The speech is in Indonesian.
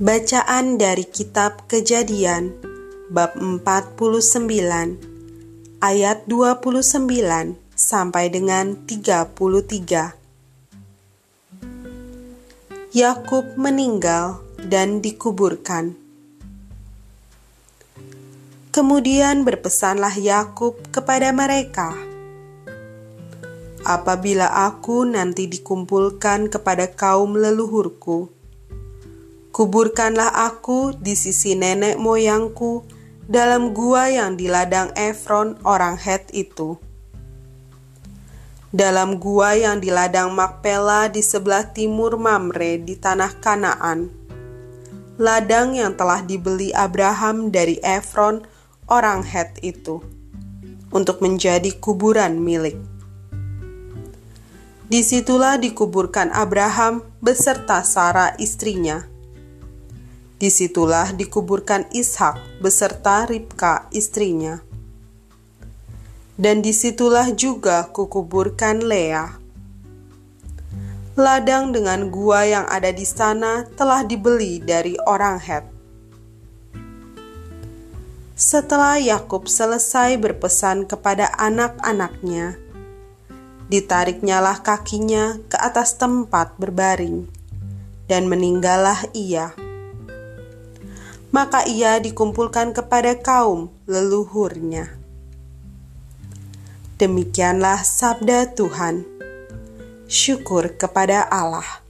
Bacaan dari kitab Kejadian bab 49 ayat 29 sampai dengan 33. Yakub meninggal dan dikuburkan. Kemudian berpesanlah Yakub kepada mereka, "Apabila aku nanti dikumpulkan kepada kaum leluhurku, kuburkanlah aku di sisi nenek moyangku dalam gua yang di ladang Efron orang Het itu." dalam gua yang di ladang Makpela di sebelah timur Mamre di tanah Kanaan. Ladang yang telah dibeli Abraham dari Efron orang Het itu untuk menjadi kuburan milik. Di situlah dikuburkan Abraham beserta Sarah istrinya. Di situlah dikuburkan Ishak beserta Ribka istrinya. Dan di situlah juga kukuburkan Lea. Ladang dengan gua yang ada di sana telah dibeli dari orang Het. Setelah Yakub selesai berpesan kepada anak-anaknya, ditariknyalah kakinya ke atas tempat berbaring, dan meninggallah ia. Maka ia dikumpulkan kepada kaum leluhurnya. Demikianlah sabda Tuhan. Syukur kepada Allah.